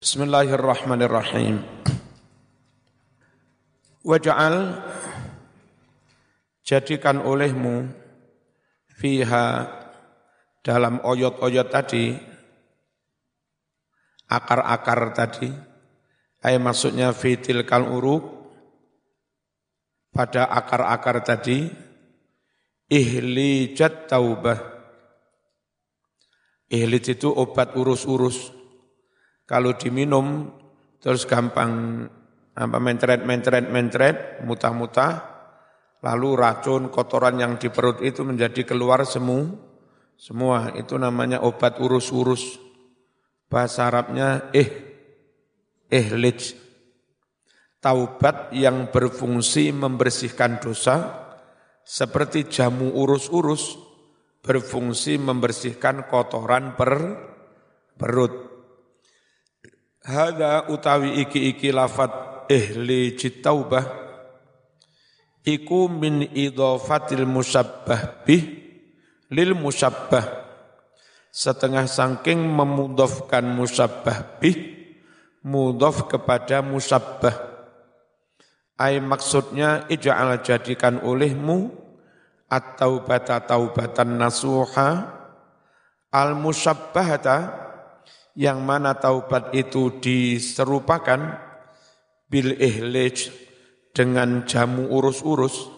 Bismillahirrahmanirrahim. Waj'al jadikan olehmu fiha dalam oyot-oyot tadi akar-akar tadi. Ay maksudnya fitil kal uruk pada akar-akar tadi. Ihlijat taubah. Ihlij itu obat urus-urus kalau diminum terus gampang apa mentret mentret mentret mutah-mutah lalu racun kotoran yang di perut itu menjadi keluar semu semua. Itu namanya obat urus-urus. Bahasa Arabnya eh ihlij taubat yang berfungsi membersihkan dosa seperti jamu urus-urus berfungsi membersihkan kotoran per perut Hada utawi iki-iki lafat ihli jitaubah iku min idhafatil musabbah bih lil musabbah. Setengah sangking memudofkan musabbah bih mudhof kepada musabbah. Ay maksudnya ija'al jadikan olehmu atau bata taubatan nasuha al musabbahata yang mana taubat itu diserupakan bil ihlij dengan jamu urus-urus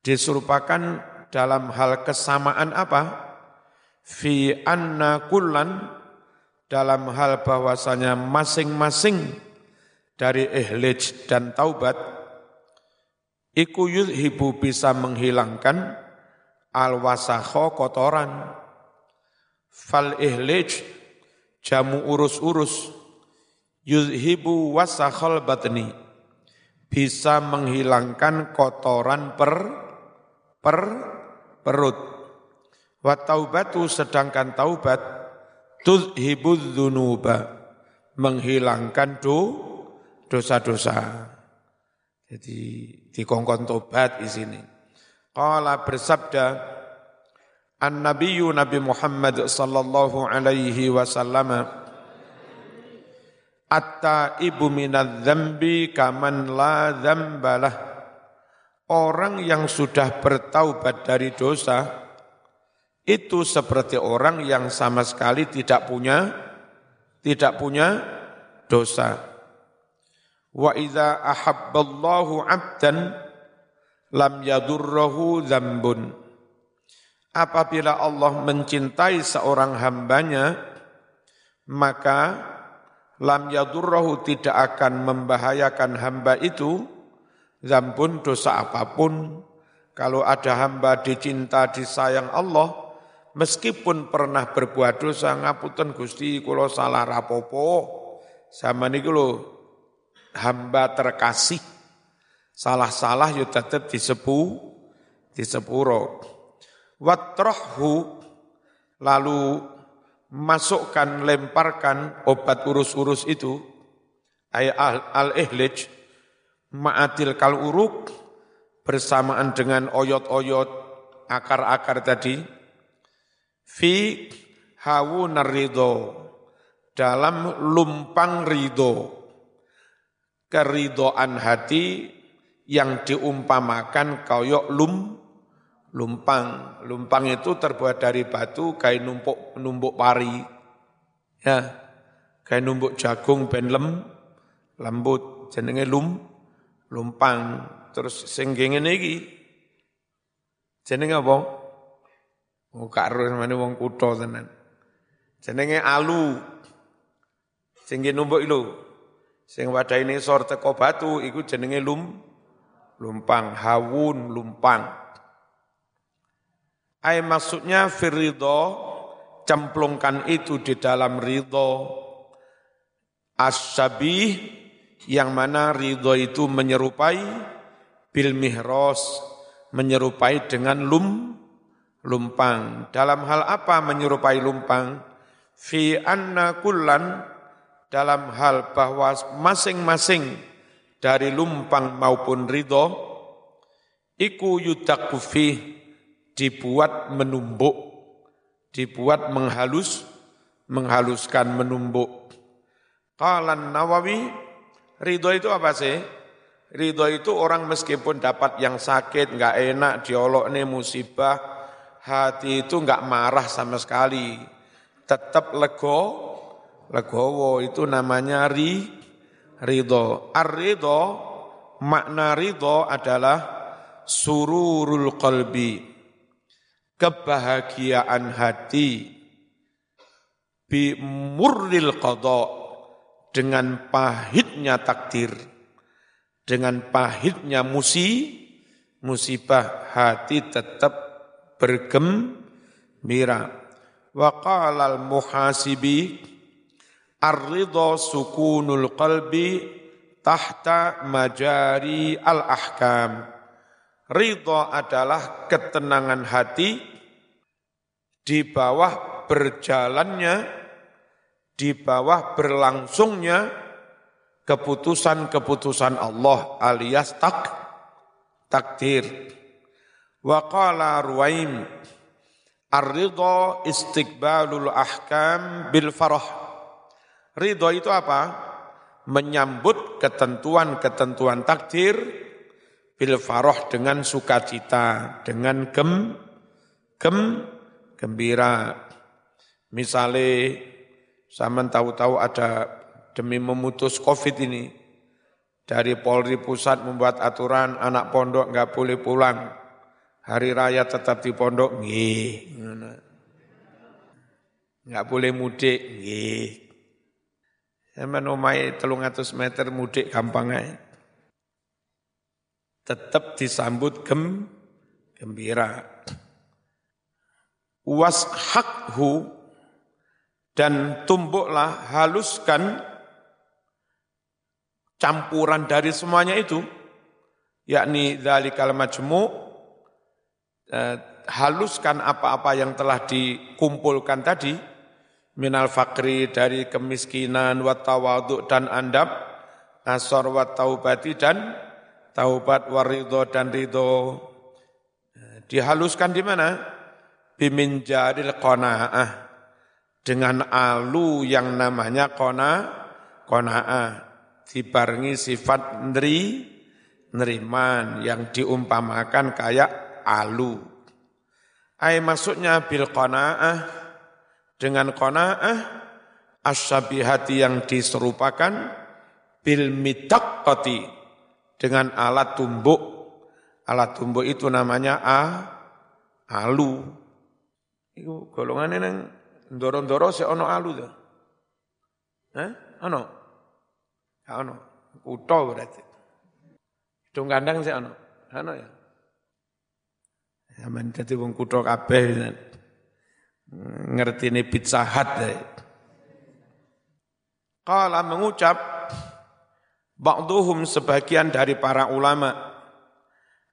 diserupakan dalam hal kesamaan apa? Fi anna kullan dalam hal bahwasanya masing-masing dari ihlij dan taubat iku yudhibu bisa menghilangkan al kotoran. Fal ihlij jamu urus-urus. Yuzhibu wasakhal batni bisa menghilangkan kotoran per per perut. Wa taubatu sedangkan taubat tuzhibu dzunuba. Menghilangkan do dosa-dosa. Jadi dikongkon tobat di sini. Qala bersabda An-Nabiyyu Nabi Muhammad sallallahu alaihi wasallam. Atta ibu minad dzambi kaman la dzambalah Orang yang sudah bertaubat dari dosa itu seperti orang yang sama sekali tidak punya tidak punya dosa. Wa idza ahabballahu 'abdan lam yadurruhu dzambun apabila Allah mencintai seorang hambanya, maka lam yadurrahu tidak akan membahayakan hamba itu, zambun dosa apa pun. Kalau ada hamba dicinta, disayang Allah, meskipun pernah berbuat dosa, ngaputen Gusti, kulo salah rapopo, sama ini kulo hamba terkasih, salah-salah yo tetap disepu, disepuro watrohhu lalu masukkan lemparkan obat urus-urus itu ayat al-ihlij ma'atil kal uruk bersamaan dengan oyot-oyot akar-akar tadi fi hawu narido dalam lumpang ridho keridoan hati yang diumpamakan koyok lum lumpang. Lumpang itu terbuat dari batu, kain numpuk numpuk pari. Ya. Kain numpuk jagung ben lem, lembut jenenge lum lumpang. Terus sing ngene iki jenenge apa? Oh, gak mana wong kutha tenan. Jenenge alu. Sing numpuk lho. Sing wadahe sor teko batu iku jenenge lum lumpang, hawun lumpang. Ay maksudnya firridho, cemplungkan itu di dalam ridho. Asyabih, yang mana ridho itu menyerupai bil mihros, menyerupai dengan lum, lumpang. Dalam hal apa menyerupai lumpang? Fi anna kullan, dalam hal bahwa masing-masing dari lumpang maupun ridho, iku yudakufi dibuat menumbuk, dibuat menghalus, menghaluskan menumbuk. Qalan Nawawi, ridho itu apa sih? Ridho itu orang meskipun dapat yang sakit, nggak enak, diolok nih musibah, hati itu nggak marah sama sekali. Tetap lego, legowo itu namanya ri, ridho. Ar-ridho, makna ridho adalah sururul qalbi, kebahagiaan hati, bi murril dengan pahitnya takdir, dengan pahitnya musi, musibah hati tetap bergembira. Wa qala al-muhasibi ar-ridha sukunul qalbi tahta majari al-ahkam. Ridha adalah ketenangan hati di bawah berjalannya di bawah berlangsungnya keputusan-keputusan Allah alias tak takdir. Wa qala Ruwaim Ar-ridha istiqbalul ahkam bil farah. Ridha itu apa? Menyambut ketentuan-ketentuan takdir bil farah dengan sukacita, dengan gem, gem, gembira. Misalnya Zaman tahu-tahu ada demi memutus COVID ini, dari Polri Pusat membuat aturan anak pondok nggak boleh pulang. Hari raya tetap di pondok, nggih. Nggak boleh mudik, nggih. Omai telung atus meter mudik gampang aja. Tetap disambut gem, gembira. Was hakhu dan tumbuklah haluskan campuran dari semuanya itu yakni dzalikal majmu eh, haluskan apa-apa yang telah dikumpulkan tadi minal fakri dari kemiskinan wa tawadhu dan andab asor wa taubati dan taubat waridho dan ridho. Dihaluskan di mana? Biminjaril qanaah. Dengan alu yang namanya kona kona'ah dibarengi sifat neri neriman yang diumpamakan kayak alu. Ay maksudnya bil kona'ah dengan kona'ah asyabihati yang diserupakan bil mitaqqati dengan alat tumbuk. Alat tumbuk itu namanya a alu. Itu golongannya nang Ndoro-ndoro se ono alu to. Eh? Ono? Ya ono. Kutho berarti. Hidung kandang se ono. Ono ya. Zaman dadi wong kutho kabeh ngertine pizza hut. Kala mengucap Ba'duhum sebagian dari para ulama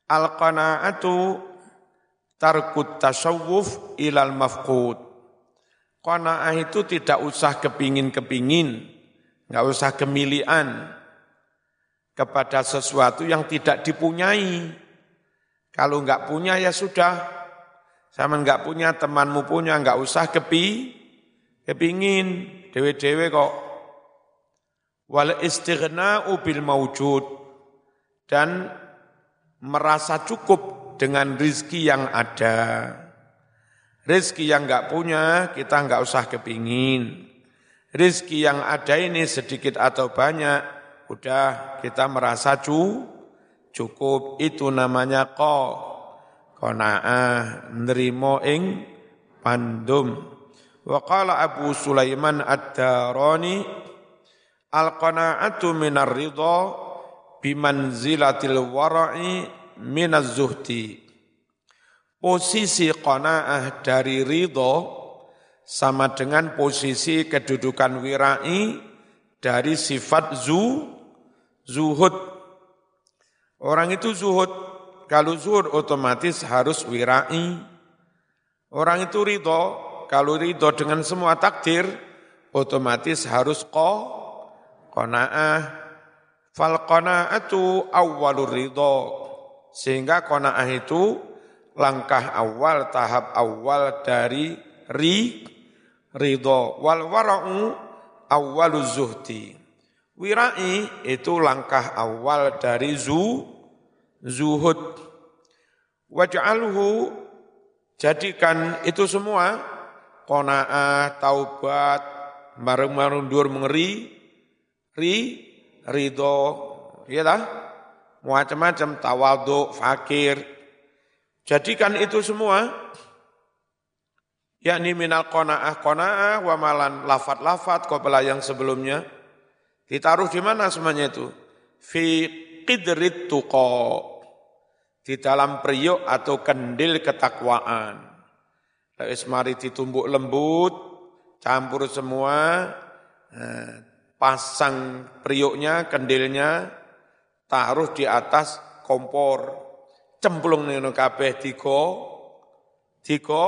Al-qana'atu tarkut tasawuf ilal mafqud Kona'ah itu tidak usah kepingin-kepingin, nggak usah kemilian kepada sesuatu yang tidak dipunyai. Kalau nggak punya ya sudah, sama nggak punya temanmu punya nggak usah kepi, kepingin dewe-dewe kok. Wal istighna'u bil maujud dan merasa cukup dengan rizki yang ada. Rizki yang nggak punya kita nggak usah kepingin. Rizki yang ada ini sedikit atau banyak, udah kita merasa cu, cukup. Itu namanya ko, kona'ah, nerimo ing pandum. Wa qala Abu Sulaiman ad-Darani, al-qana'atu minar ridha bimanzilatil wara'i minaz zuhdi Posisi qanaah dari ridho sama dengan posisi kedudukan wirai dari sifat zu, zuhud. Orang itu zuhud, kalau zuhud otomatis harus wirai. Orang itu ridho, kalau ridho dengan semua takdir, otomatis harus ko, kona'ah. Fal kona'atu awwalur ridho. Sehingga kona'ah itu langkah awal, tahap awal dari ri, ridho. Wal wara'u awaluz zuhdi. Wirai itu langkah awal dari zu, zuhud. Waj'alhu jadikan itu semua kona'ah, taubat, marung-marung dur mengeri, ri, ridho, ya lah, macam-macam tawaduk, fakir. Jadikan itu semua. Yakni minal qanaah qanaah wa malan lafat-lafat qabla yang sebelumnya. Ditaruh di mana semuanya itu? Fi qidrit tuqa. Di dalam priuk atau kendil ketakwaan. Wis mari ditumbuk lembut campur semua eh, pasang priuknya kendilnya taruh di atas kompor. Cemplung ning kabeh digo. Digo.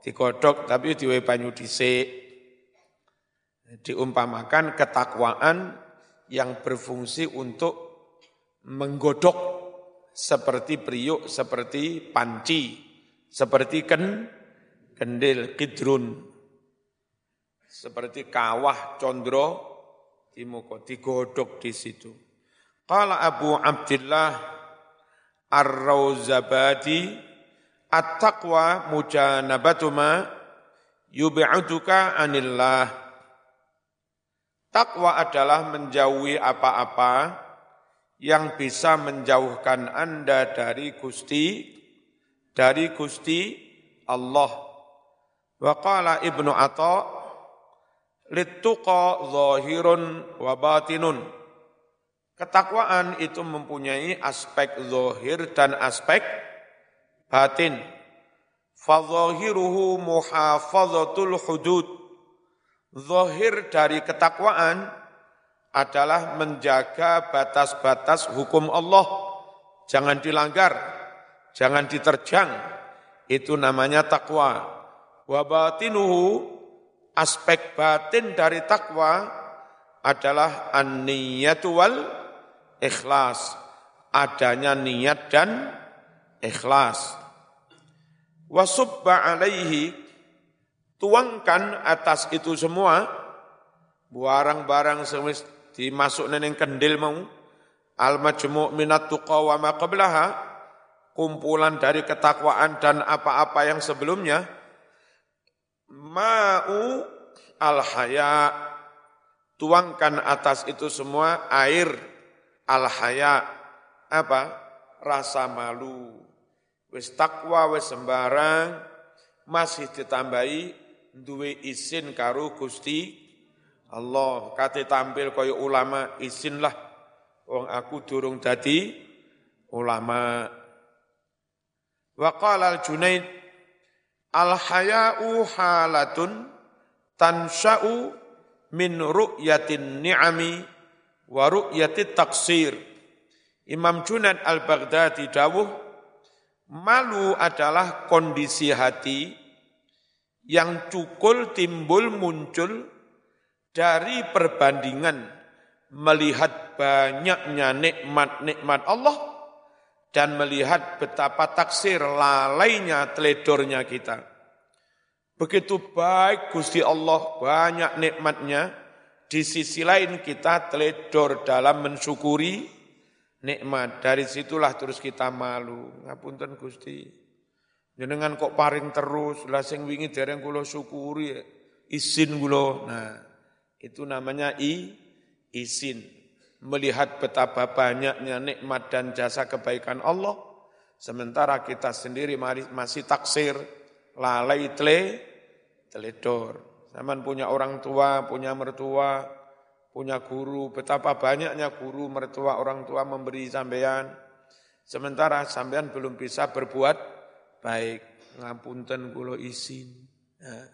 Digodok tapi diwe banyu dhisik. Diumpamakan ketakwaan yang berfungsi untuk menggodok seperti priuk, seperti panci, seperti ken, kendil, kidrun, seperti kawah, condro, dimoko, digodok di situ. Qala Abu Abdullah Ar-Rawzabadi At-taqwa mujanabatu ma yub'aduka anillah. Takwa adalah menjauhi apa-apa yang bisa menjauhkan Anda dari Gusti dari Gusti Allah. Wa qala Ibnu Atha littuqa zahirun wa batinun. Ketakwaan itu mempunyai aspek zahir dan aspek batin. Fadzahiruhu muhafazatul hudud. Zahir dari ketakwaan adalah menjaga batas-batas hukum Allah. Jangan dilanggar, jangan diterjang. Itu namanya takwa. Wa batinuhu aspek batin dari takwa adalah an-niyatu wal ikhlas. Adanya niat dan ikhlas wasubba alaihi tuangkan atas itu semua barang-barang semis dimasuk neneng kendil mau al majmu' minat tuqa wa ma kumpulan dari ketakwaan dan apa-apa yang sebelumnya ma'u al haya tuangkan atas itu semua air al haya apa? Rasa malu. Wis takwa wis sembarang. Masih ditambahi duwe izin karo Gusti Allah. Kate tampil kaya ulama izin lah wong aku durung dadi ulama. Wa qala al junaid al haya'u halatun tansha'u min ru'yatin ni'ami wa ru'yati taksir Imam Junaid al-Baghdadi dawuh Malu adalah kondisi hati yang cukul timbul muncul dari perbandingan melihat banyaknya nikmat-nikmat Allah dan melihat betapa taksir lalainya teledornya kita. Begitu baik Gusti Allah banyak nikmatnya, di sisi lain kita teledor dalam mensyukuri nikmat. Dari situlah terus kita malu. Ngapunten Gusti. Jenengan kok paring terus, lah sing wingi dereng kula syukuri, isin kula. Nah, itu namanya i isin. Melihat betapa banyaknya nikmat dan jasa kebaikan Allah, sementara kita sendiri masih taksir, lalai tle, teledor. Zaman punya orang tua, punya mertua, punya guru, betapa banyaknya guru, mertua, orang tua memberi sampean. Sementara sampean belum bisa berbuat baik. Ngapunten kulo isin. Nah,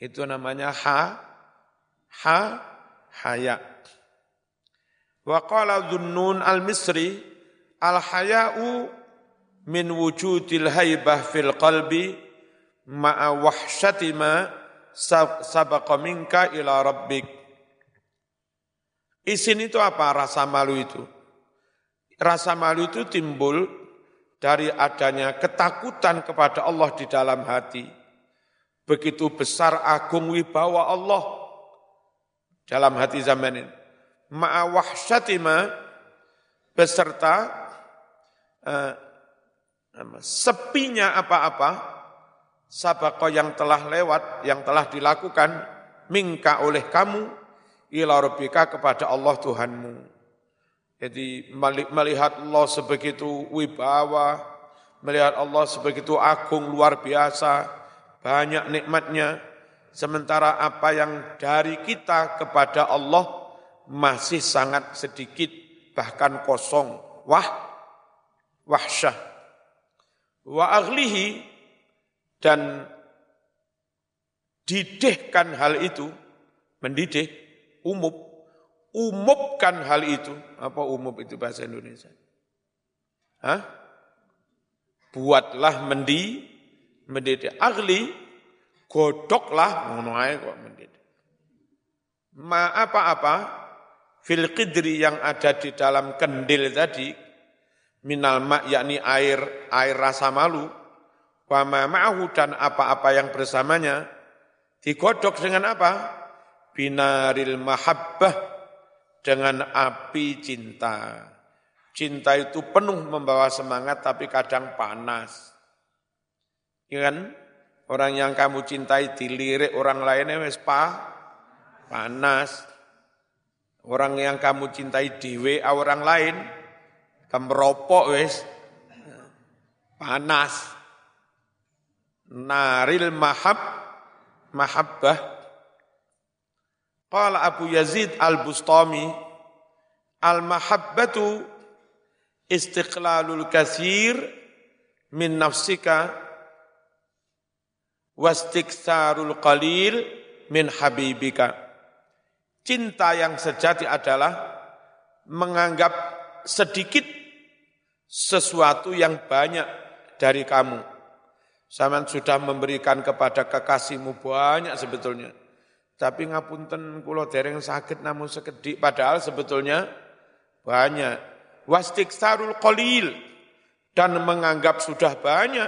itu namanya ha, ha, haya. Wa qala dhunnun al-misri, al-haya'u min wujudil haibah fil qalbi ma'a wahsyati ma sabaqa minka ila rabbik Isin itu apa? Rasa malu itu. Rasa malu itu timbul dari adanya ketakutan kepada Allah di dalam hati. Begitu besar agung wibawa Allah. dalam hati zaman ini. Ma'a wahsyatima beserta uh, sepinya apa-apa sabako yang telah lewat, yang telah dilakukan mingka oleh kamu ila rabbika kepada Allah Tuhanmu. Jadi melihat Allah sebegitu wibawa, melihat Allah sebegitu agung luar biasa, banyak nikmatnya, sementara apa yang dari kita kepada Allah masih sangat sedikit, bahkan kosong. Wah, wahsyah. Wa aghlihi dan didihkan hal itu, mendidih, umum, umumkan hal itu. Apa umum itu bahasa Indonesia? Hah? Buatlah mendi, mendidih. Agli, godoklah, ngono kok mendidih. Ma apa-apa, fil qidri yang ada di dalam kendil tadi, minal ma' yakni air air rasa malu, wa ma ma'ahu dan apa-apa yang bersamanya, digodok dengan apa? binaril mahabbah dengan api cinta. Cinta itu penuh membawa semangat tapi kadang panas. Ya kan? Orang yang kamu cintai dilirik orang lainnya pa, panas. Orang yang kamu cintai di WA orang lain, kamu ropok wes panas. Naril mahab, mahabbah Qala Abu Yazid Al-Bustami Al-mahabbatu istiqlalul kasir min nafsika wastiksarul qalil min habibika. Cinta yang sejati adalah menganggap sedikit sesuatu yang banyak dari kamu. Saman sudah memberikan kepada kekasihmu banyak sebetulnya tapi ngapunten kula dereng sakit namun sekedik padahal sebetulnya banyak. Wastiksarul qalil dan menganggap sudah banyak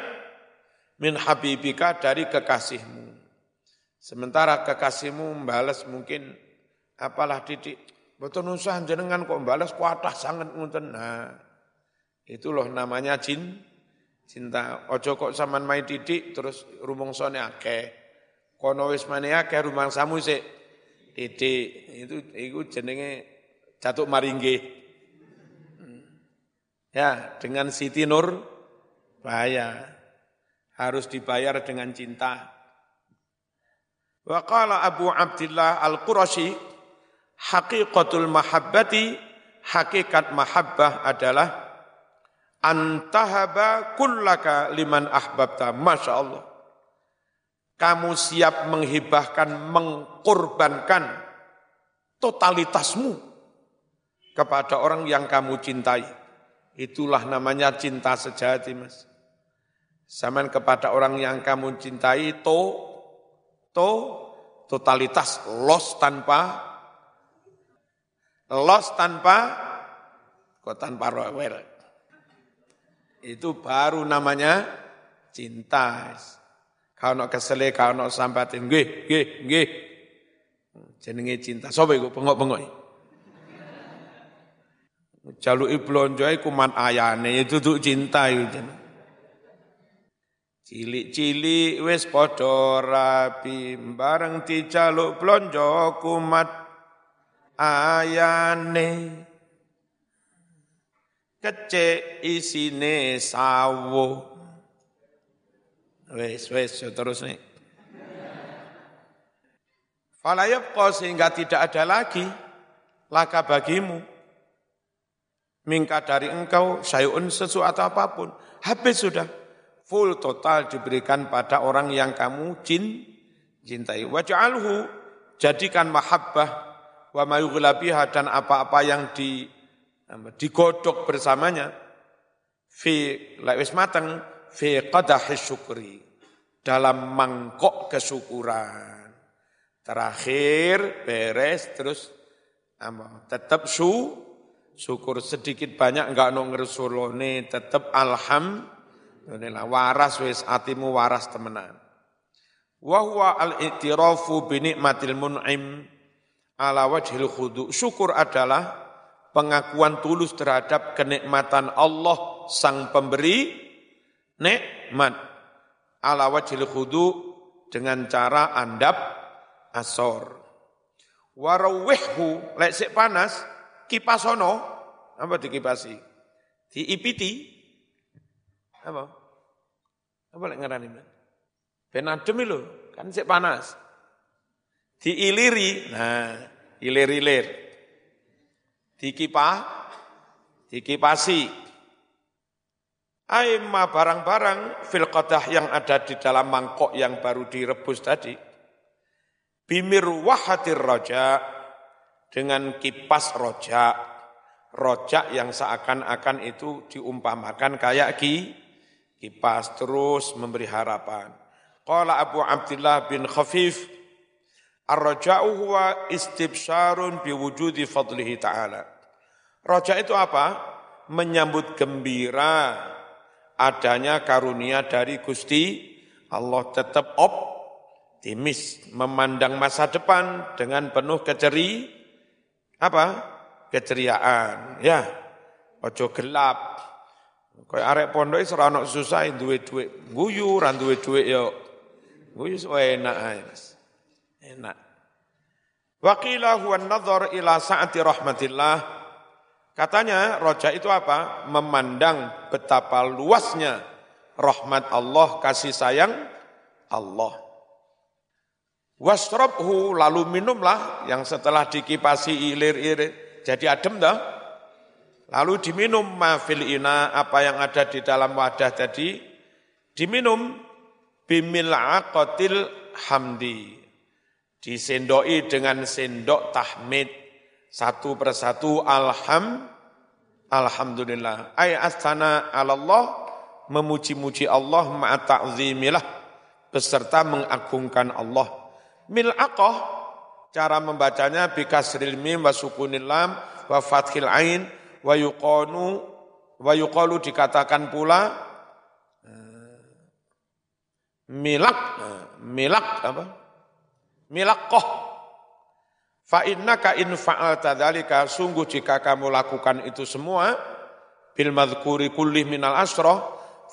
min habibika dari kekasihmu. Sementara kekasihmu membalas mungkin apalah didik. Betul nusah jenengan kok membalas kuatah sangat ngunten. Nah, itu loh namanya jin, cinta. Ojo kok saman main didik terus rumong akeh. Kono wis mane akeh rumang samu sik. Titik. Itu itu jenenge catuk maringge. Ya dengan Siti Nur bahaya. Harus dibayar dengan cinta. Wa Abu Abdullah Al-Qurashi haqiqatul mahabbati hakikat mahabbah adalah antahaba kullaka liman ahbabta masya Allah kamu siap menghibahkan, mengkorbankan totalitasmu kepada orang yang kamu cintai. Itulah namanya cinta sejati, Mas. Saman kepada orang yang kamu cintai, to, to, totalitas, los tanpa, los tanpa, kok tanpa rewel. Itu baru namanya cinta. Kau nak kesele, kau nak sampatin, nggih, nggih, nggih. Jenenge cinta. Sapa iku pengok-pengok? Jaluki blonjo iku man ayane itu tuh cinta jeneng. Cilik-cilik wis padha rapi bareng dijaluk blonjo kumat ayane. Kecek isine sawo. Wes, wes, terus nih. Falayab sehingga tidak ada lagi laka bagimu. Mingka dari engkau sayun sesuatu apa pun. Habis sudah. Full total diberikan pada orang yang kamu jin, cintai. Waj'alhu, jadikan mahabbah wa mayughlabiha dan apa-apa yang di, digodok bersamanya. Fi lewis mateng fi qadahi syukri dalam mangkok kesyukuran. Terakhir beres terus tetap su syukur sedikit banyak enggak no ngersulone tetap alhamdulillah waras wis atimu waras temenan. Wa huwa al-i'tirafu bi ni'matil mun'im ala wajhil khudu. Syukur adalah pengakuan tulus terhadap kenikmatan Allah sang pemberi nikmat. Ala wajhil khudu dengan cara andap asor. Warawihhu, lek sik panas, kipasono, apa dikipasi? Diipiti, apa? Apa lek ngarani? Ben adem lho, kan sik panas diiliri, nah ilir-ilir, dikipah, dikipasi. Aima barang-barang fil yang ada di dalam mangkok yang baru direbus tadi. Bimir wahatir roja dengan kipas roja. Roja yang seakan-akan itu diumpamakan kayak ki, kipas terus memberi harapan. Qala Abu Abdullah bin Khafif Ar-raja'u huwa istibsyarun biwujudi fadlihi ta'ala. Raja itu apa? Menyambut gembira adanya karunia dari Gusti Allah tetap optimis memandang masa depan dengan penuh keceri apa? keceriaan ya. Ojo gelap. Kayak arek pondok ono susah duwe dhuwit, guyu ra duwe dhuwit yo. Guyu enak ae, Mas. Waqila huwa nazar ila sa'ati rahmatillah. Katanya roja itu apa? Memandang betapa luasnya rahmat Allah, kasih sayang Allah. Wasrabhu lalu minumlah yang setelah dikipasi ilir-ilir jadi adem dah. Lalu diminum mafil ina apa yang ada di dalam wadah tadi diminum bimil'aqatil hamdi disendoi dengan sendok tahmid. Satu persatu alham alhamdulillah. Ay astana Allah memuji-muji Allah ma'a ta'zimilah. Beserta mengagungkan Allah. Mil'aqah cara membacanya bi kasril mim wa sukunil lam wa fathil ain wa yuqanu wa yuqalu dikatakan pula eh, milak eh, milak apa milakoh. Fa innaka in fa'alta dzalika sungguh jika kamu lakukan itu semua bil madhkuri kulli minal asra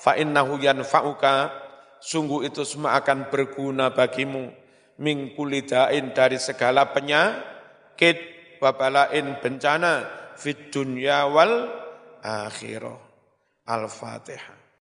fa innahu yanfa'uka sungguh itu semua akan berguna bagimu min kulidain dari segala penyakit wabalain bencana fid dunya wal akhirah. Al-Fatihah.